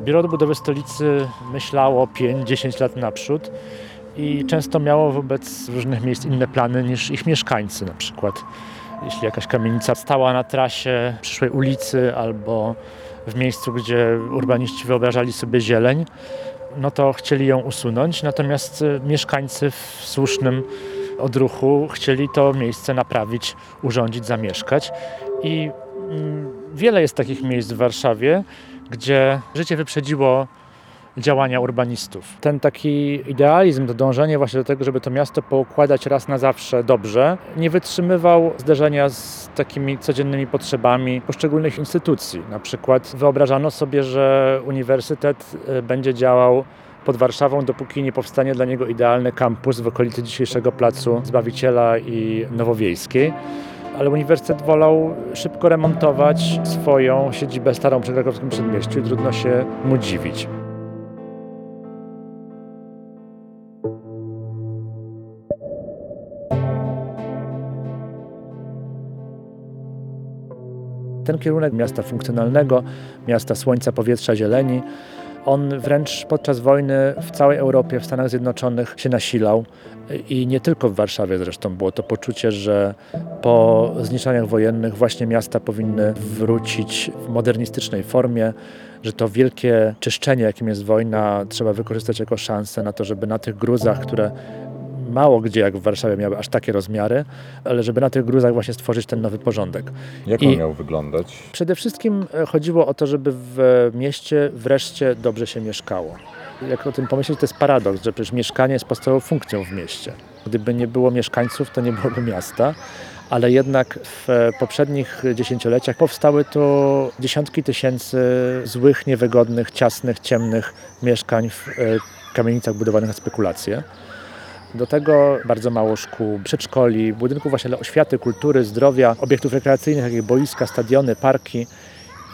Biuro Odbudowy Stolicy myślało 5-10 lat naprzód i często miało wobec różnych miejsc inne plany niż ich mieszkańcy na przykład. Jeśli jakaś kamienica stała na trasie przyszłej ulicy albo w miejscu, gdzie urbaniści wyobrażali sobie zieleń, no to chcieli ją usunąć, natomiast mieszkańcy w słusznym odruchu chcieli to miejsce naprawić, urządzić, zamieszkać. I mm, wiele jest takich miejsc w Warszawie, gdzie życie wyprzedziło działania urbanistów. Ten taki idealizm, to dążenie właśnie do tego, żeby to miasto poukładać raz na zawsze dobrze, nie wytrzymywał zderzenia z takimi codziennymi potrzebami poszczególnych instytucji. Na przykład wyobrażano sobie, że uniwersytet e, będzie działał pod Warszawą, dopóki nie powstanie dla niego idealny kampus w okolicy dzisiejszego placu Zbawiciela i Nowowiejskiej ale uniwersytet wolał szybko remontować swoją siedzibę starą przy krakowskim przedmieściu i trudno się mu dziwić. Ten kierunek miasta funkcjonalnego, miasta słońca, powietrza, zieleni, on wręcz podczas wojny w całej Europie, w Stanach Zjednoczonych się nasilał. I nie tylko w Warszawie zresztą było to poczucie, że po zniszczeniach wojennych właśnie miasta powinny wrócić w modernistycznej formie, że to wielkie czyszczenie, jakim jest wojna, trzeba wykorzystać jako szansę na to, żeby na tych gruzach, które mało gdzie jak w Warszawie miały aż takie rozmiary, ale żeby na tych gruzach właśnie stworzyć ten nowy porządek. Jak on miał wyglądać? Przede wszystkim e, chodziło o to, żeby w mieście wreszcie dobrze się mieszkało. Jak o tym pomyśleć, to jest paradoks, że przecież mieszkanie jest podstawową funkcją w mieście. Gdyby nie było mieszkańców, to nie byłoby miasta ale jednak w poprzednich dziesięcioleciach powstały tu dziesiątki tysięcy złych, niewygodnych, ciasnych, ciemnych mieszkań w e, kamienicach budowanych na spekulacje. Do tego bardzo mało szkół, przedszkoli, budynków właśnie dla oświaty, kultury, zdrowia, obiektów rekreacyjnych, jak boiska, stadiony, parki.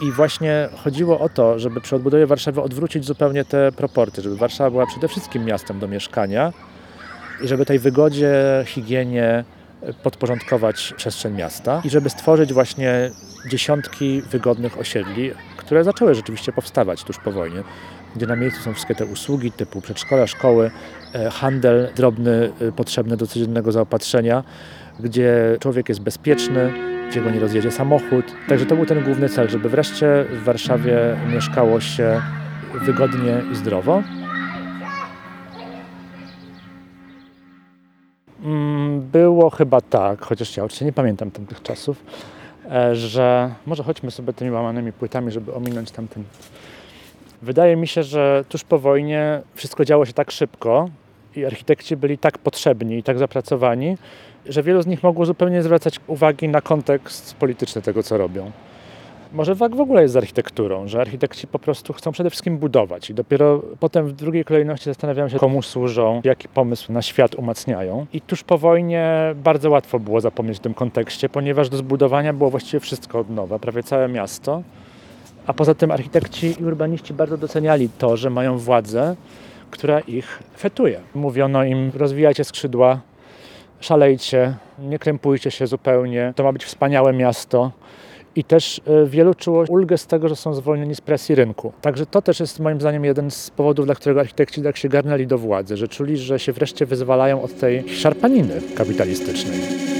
I właśnie chodziło o to, żeby przy odbudowie Warszawy odwrócić zupełnie te proporcje, żeby Warszawa była przede wszystkim miastem do mieszkania i żeby tej wygodzie, higienie podporządkować przestrzeń miasta i żeby stworzyć właśnie dziesiątki wygodnych osiedli, które zaczęły rzeczywiście powstawać tuż po wojnie gdzie na miejscu są wszystkie te usługi typu przedszkola, szkoły, handel drobny e, potrzebny do codziennego zaopatrzenia, gdzie człowiek jest bezpieczny, gdzie go nie rozjedzie samochód. Także to był ten główny cel, żeby wreszcie w Warszawie mieszkało się wygodnie i zdrowo. Mm, było chyba tak, chociaż ja oczywiście nie pamiętam tamtych czasów, e, że może chodźmy sobie tymi łamanymi płytami, żeby ominąć tamten Wydaje mi się, że tuż po wojnie wszystko działo się tak szybko i architekci byli tak potrzebni i tak zapracowani, że wielu z nich mogło zupełnie nie zwracać uwagi na kontekst polityczny tego, co robią. Może tak w ogóle jest z architekturą, że architekci po prostu chcą przede wszystkim budować i dopiero potem w drugiej kolejności zastanawiają się, komu służą, jaki pomysł na świat umacniają. I tuż po wojnie bardzo łatwo było zapomnieć o tym kontekście, ponieważ do zbudowania było właściwie wszystko od nowa, prawie całe miasto. A poza tym architekci i urbaniści bardzo doceniali to, że mają władzę, która ich fetuje. Mówiono im, rozwijajcie skrzydła, szalejcie, nie krępujcie się zupełnie, to ma być wspaniałe miasto. I też e, wielu czuło ulgę z tego, że są zwolnieni z presji rynku. Także to też jest moim zdaniem jeden z powodów, dla którego architekci tak się garnęli do władzy, że czuli, że się wreszcie wyzwalają od tej szarpaniny kapitalistycznej.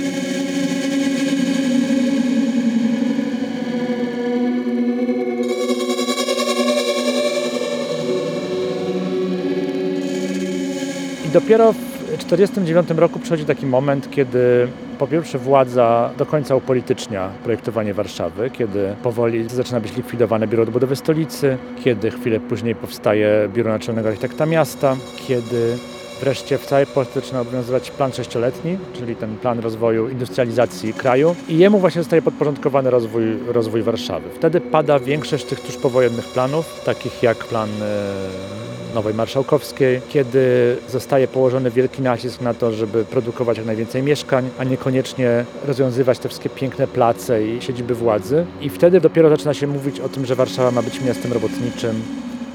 Dopiero w 1949 roku przychodzi taki moment, kiedy po pierwsze władza do końca upolitycznia projektowanie Warszawy, kiedy powoli zaczyna być likwidowane Biuro Odbudowy Stolicy, kiedy chwilę później powstaje Biuro Naczelnego Architekta Miasta, kiedy wreszcie w całej Polsce zaczyna obowiązywać plan sześcioletni, czyli ten plan rozwoju industrializacji kraju i jemu właśnie zostaje podporządkowany rozwój, rozwój Warszawy. Wtedy pada większość tych tuż powojennych planów, takich jak plan e, Nowej Marszałkowskiej, kiedy zostaje położony wielki nacisk na to, żeby produkować jak najwięcej mieszkań, a niekoniecznie rozwiązywać te wszystkie piękne place i siedziby władzy. I wtedy dopiero zaczyna się mówić o tym, że Warszawa ma być miastem robotniczym,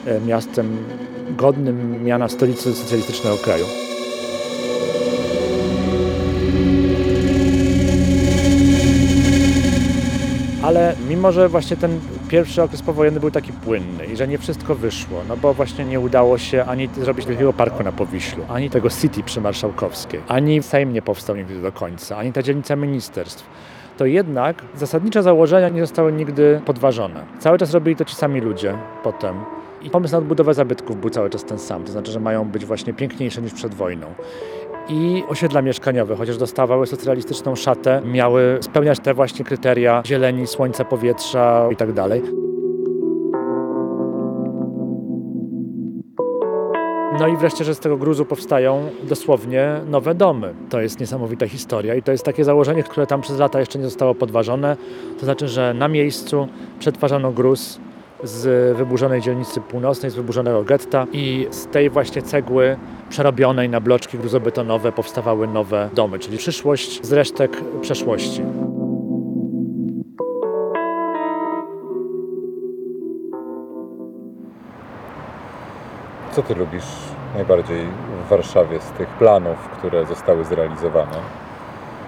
e, miastem godnym miana stolicy socjalistycznego kraju. Ale mimo, że właśnie ten pierwszy okres powojenny był taki płynny i że nie wszystko wyszło, no bo właśnie nie udało się ani zrobić wielkiego parku na Powiślu, ani tego City przy Marszałkowskiej, ani Sejm nie powstał nigdy do końca, ani ta dzielnica ministerstw, to jednak zasadnicze założenia nie zostały nigdy podważone. Cały czas robili to ci sami ludzie potem. I pomysł na odbudowę zabytków był cały czas ten sam, to znaczy, że mają być właśnie piękniejsze niż przed wojną i osiedla mieszkaniowe, chociaż dostawały socjalistyczną szatę, miały spełniać te właśnie kryteria zieleni, słońca, powietrza i tak. No i wreszcie, że z tego gruzu powstają dosłownie nowe domy. To jest niesamowita historia i to jest takie założenie, które tam przez lata jeszcze nie zostało podważone. To znaczy, że na miejscu przetwarzano gruz z wyburzonej dzielnicy północnej, z wyburzonego getta i z tej właśnie cegły przerobionej na bloczki gruzobetonowe powstawały nowe domy, czyli przyszłość z resztek przeszłości. Co ty lubisz najbardziej w Warszawie z tych planów, które zostały zrealizowane?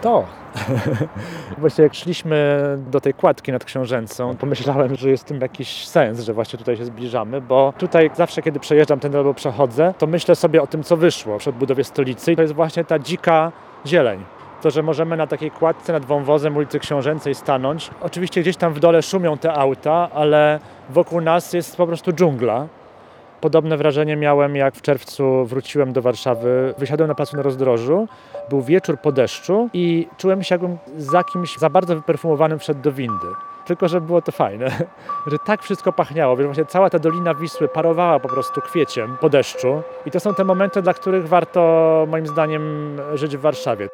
To. Właśnie jak szliśmy do tej kładki nad Książęcą, pomyślałem, że jest w tym jakiś sens, że właśnie tutaj się zbliżamy, bo tutaj zawsze, kiedy przejeżdżam ten albo przechodzę, to myślę sobie o tym, co wyszło przy odbudowie stolicy i to jest właśnie ta dzika zieleń. To, że możemy na takiej kładce nad wąwozem ulicy Książęcej stanąć. Oczywiście gdzieś tam w dole szumią te auta, ale wokół nas jest po prostu dżungla. Podobne wrażenie miałem, jak w czerwcu wróciłem do Warszawy. Wysiadłem na placu na rozdrożu. Był wieczór po deszczu i czułem się, jakbym za kimś za bardzo wyperfumowanym wszedł do windy. Tylko, że było to fajne, że tak wszystko pachniało. Wiesz, właśnie cała ta Dolina Wisły parowała po prostu kwieciem po deszczu. I to są te momenty, dla których warto, moim zdaniem, żyć w Warszawie.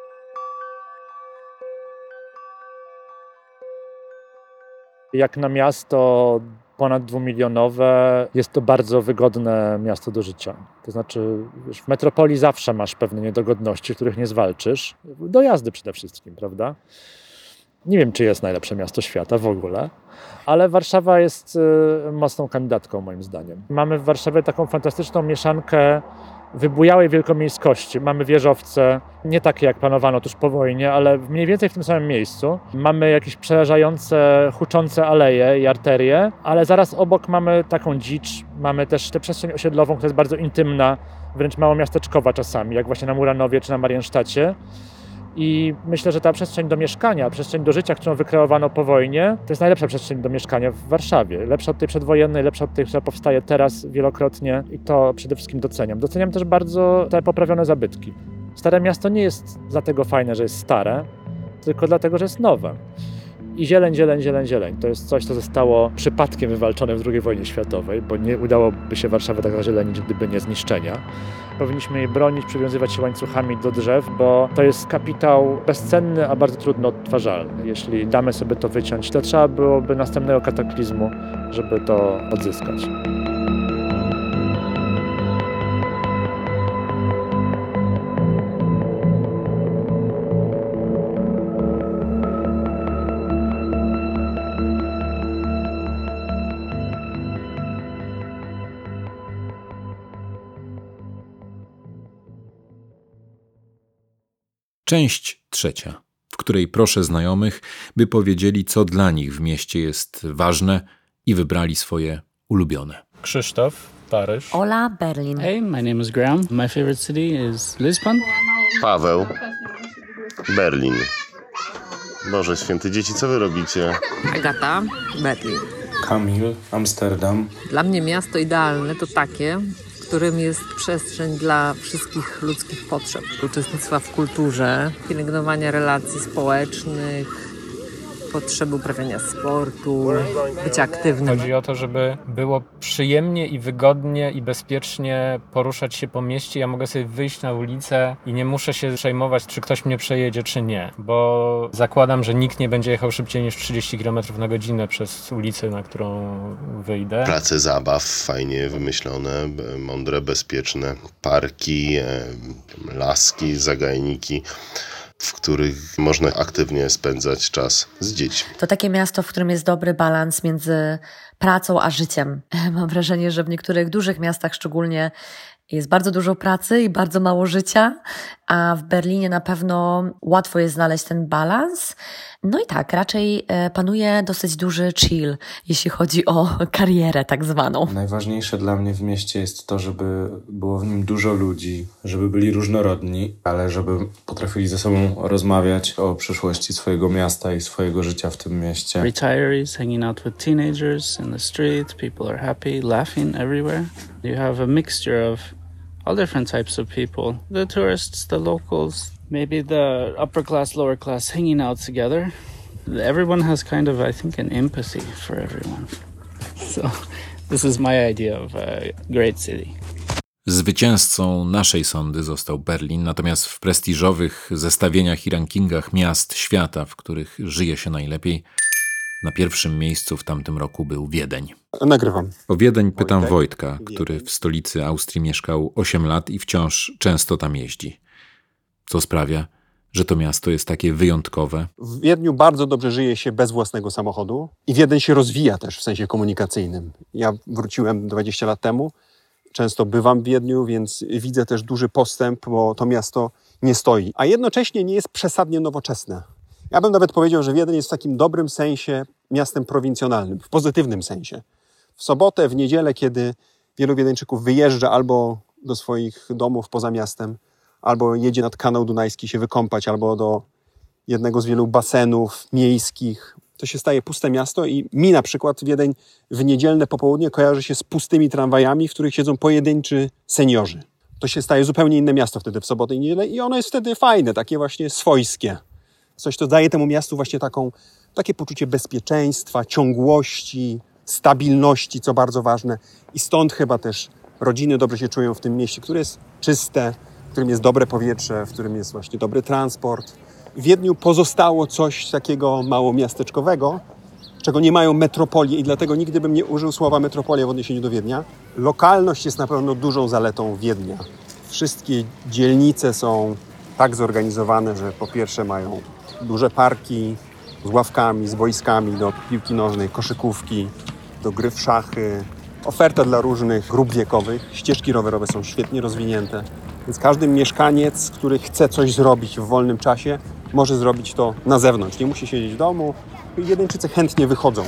Jak na miasto ponad dwumilionowe, jest to bardzo wygodne miasto do życia. To znaczy, w metropolii zawsze masz pewne niedogodności, których nie zwalczysz. Dojazdy przede wszystkim, prawda? Nie wiem, czy jest najlepsze miasto świata w ogóle, ale Warszawa jest y, mocną kandydatką, moim zdaniem. Mamy w Warszawie taką fantastyczną mieszankę wybujałej wielkomiejskości. Mamy wieżowce, nie takie jak planowano tuż po wojnie, ale mniej więcej w tym samym miejscu. Mamy jakieś przerażające, huczące aleje i arterie, ale zaraz obok mamy taką dzicz, mamy też tę przestrzeń osiedlową, która jest bardzo intymna, wręcz mało miasteczkowa czasami, jak właśnie na Muranowie czy na Mariensztacie. I myślę, że ta przestrzeń do mieszkania, przestrzeń do życia, którą wykreowano po wojnie, to jest najlepsza przestrzeń do mieszkania w Warszawie. Lepsza od tej przedwojennej, lepsza od tej, która powstaje teraz wielokrotnie i to przede wszystkim doceniam. Doceniam też bardzo te poprawione zabytki. Stare miasto nie jest dlatego fajne, że jest stare, tylko dlatego, że jest nowe. I zieleń, zieleń, zieleń, zieleń. To jest coś, co zostało przypadkiem wywalczone w II wojnie światowej, bo nie udałoby się Warszawę tak zazielenić, gdyby nie zniszczenia. Powinniśmy jej bronić, przywiązywać się łańcuchami do drzew, bo to jest kapitał bezcenny, a bardzo trudno odtwarzalny. Jeśli damy sobie to wyciąć, to trzeba byłoby następnego kataklizmu, żeby to odzyskać. Część trzecia, w której proszę znajomych, by powiedzieli, co dla nich w mieście jest ważne i wybrali swoje ulubione. Krzysztof, Paryż. Ola, Berlin. Hey, my name is Graham. My favorite city is Lisbon. Paweł, Berlin. Boże święty, dzieci, co wy robicie? Agata, Berlin. Kamil, Amsterdam. Dla mnie miasto idealne to takie, którym jest przestrzeń dla wszystkich ludzkich potrzeb. Uczestnictwa w kulturze, pielęgnowania relacji społecznych, potrzeby uprawiania sportu, bycia aktywnym. Chodzi o to, żeby było przyjemnie i wygodnie i bezpiecznie poruszać się po mieście. Ja mogę sobie wyjść na ulicę i nie muszę się przejmować, czy ktoś mnie przejedzie, czy nie, bo zakładam, że nikt nie będzie jechał szybciej niż 30 km na godzinę przez ulicę, na którą wyjdę. Place zabaw fajnie wymyślone, mądre, bezpieczne, parki, e, laski, zagajniki, w których można aktywnie spędzać czas z dziećmi. To takie miasto, w którym jest dobry balans między pracą a życiem. Mam wrażenie, że w niektórych dużych miastach szczególnie jest bardzo dużo pracy i bardzo mało życia, a w Berlinie na pewno łatwo jest znaleźć ten balans. No i tak, raczej e, panuje dosyć duży chill, jeśli chodzi o karierę tak zwaną. Najważniejsze dla mnie w mieście jest to, żeby było w nim dużo ludzi, żeby byli różnorodni, ale żeby potrafili ze sobą rozmawiać o przyszłości swojego miasta i swojego życia w tym mieście. Retirees hanging out with teenagers in the street, people are happy, laughing everywhere. You have a mixture of all different types of people the tourists, the locals, maybe the upper class, lower class hanging out together. Everyone has kind of, I think, an empathy for everyone. So, this is my idea of a great city. Zwycięzcą naszej sądy został Berlin, natomiast w prestiżowych zestawieniach i rankingach miast świata, w których żyje się najlepiej, na pierwszym miejscu w tamtym roku był Wiedeń. Nagrywam. O Wiedeń pytam Wojtka, który w stolicy Austrii mieszkał 8 lat i wciąż często tam jeździ. Co sprawia, że to miasto jest takie wyjątkowe? W Wiedniu bardzo dobrze żyje się bez własnego samochodu i Wiedeń się rozwija też w sensie komunikacyjnym. Ja wróciłem 20 lat temu, często bywam w Wiedniu, więc widzę też duży postęp, bo to miasto nie stoi, a jednocześnie nie jest przesadnie nowoczesne. Ja bym nawet powiedział, że Wiedeń jest w takim dobrym sensie miastem prowincjonalnym, w pozytywnym sensie. W sobotę, w niedzielę, kiedy wielu Wiedeńczyków wyjeżdża albo do swoich domów poza miastem, albo jedzie nad kanał Dunajski się wykąpać, albo do jednego z wielu basenów miejskich. To się staje puste miasto i mi na przykład Wiedeń w niedzielne popołudnie kojarzy się z pustymi tramwajami, w których siedzą pojedynczy seniorzy. To się staje zupełnie inne miasto wtedy w sobotę i niedzielę i ono jest wtedy fajne, takie właśnie swojskie. Coś, co daje temu miastu właśnie taką, takie poczucie bezpieczeństwa, ciągłości, stabilności, co bardzo ważne. I stąd chyba też rodziny dobrze się czują w tym mieście, które jest czyste, w którym jest dobre powietrze, w którym jest właśnie dobry transport. W Wiedniu pozostało coś takiego mało miasteczkowego, czego nie mają metropolie i dlatego nigdy bym nie użył słowa metropolia w odniesieniu do Wiednia. Lokalność jest na pewno dużą zaletą Wiednia. Wszystkie dzielnice są tak zorganizowane, że po pierwsze mają duże parki z ławkami, z boiskami do piłki nożnej, koszykówki, do gry w szachy. Oferta dla różnych grup wiekowych. Ścieżki rowerowe są świetnie rozwinięte. Więc każdy mieszkaniec, który chce coś zrobić w wolnym czasie, może zrobić to na zewnątrz. Nie musi siedzieć w domu. Wiedeńczycy chętnie wychodzą.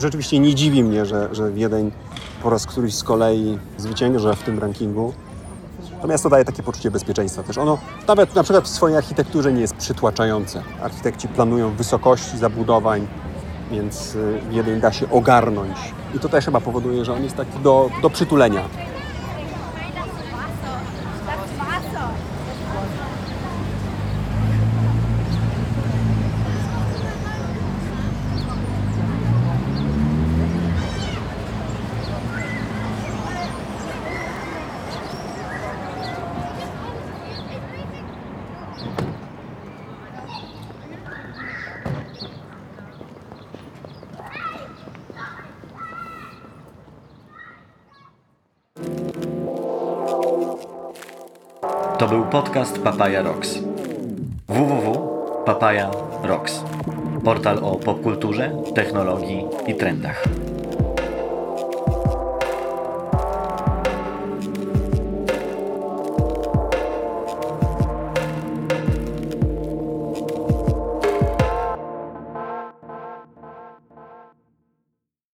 Rzeczywiście nie dziwi mnie, że, że Wiedeń po raz któryś z kolei zwycięża w tym rankingu. To miasto daje takie poczucie bezpieczeństwa też. Ono nawet na przykład w swojej architekturze nie jest przytłaczające. Architekci planują wysokości zabudowań, więc y, Wiedeń da się ogarnąć. I to też chyba powoduje, że on jest taki do, do przytulenia. Podcast Papaya Rocks. www.papaya Rocks. Portal o popkulturze, technologii i trendach.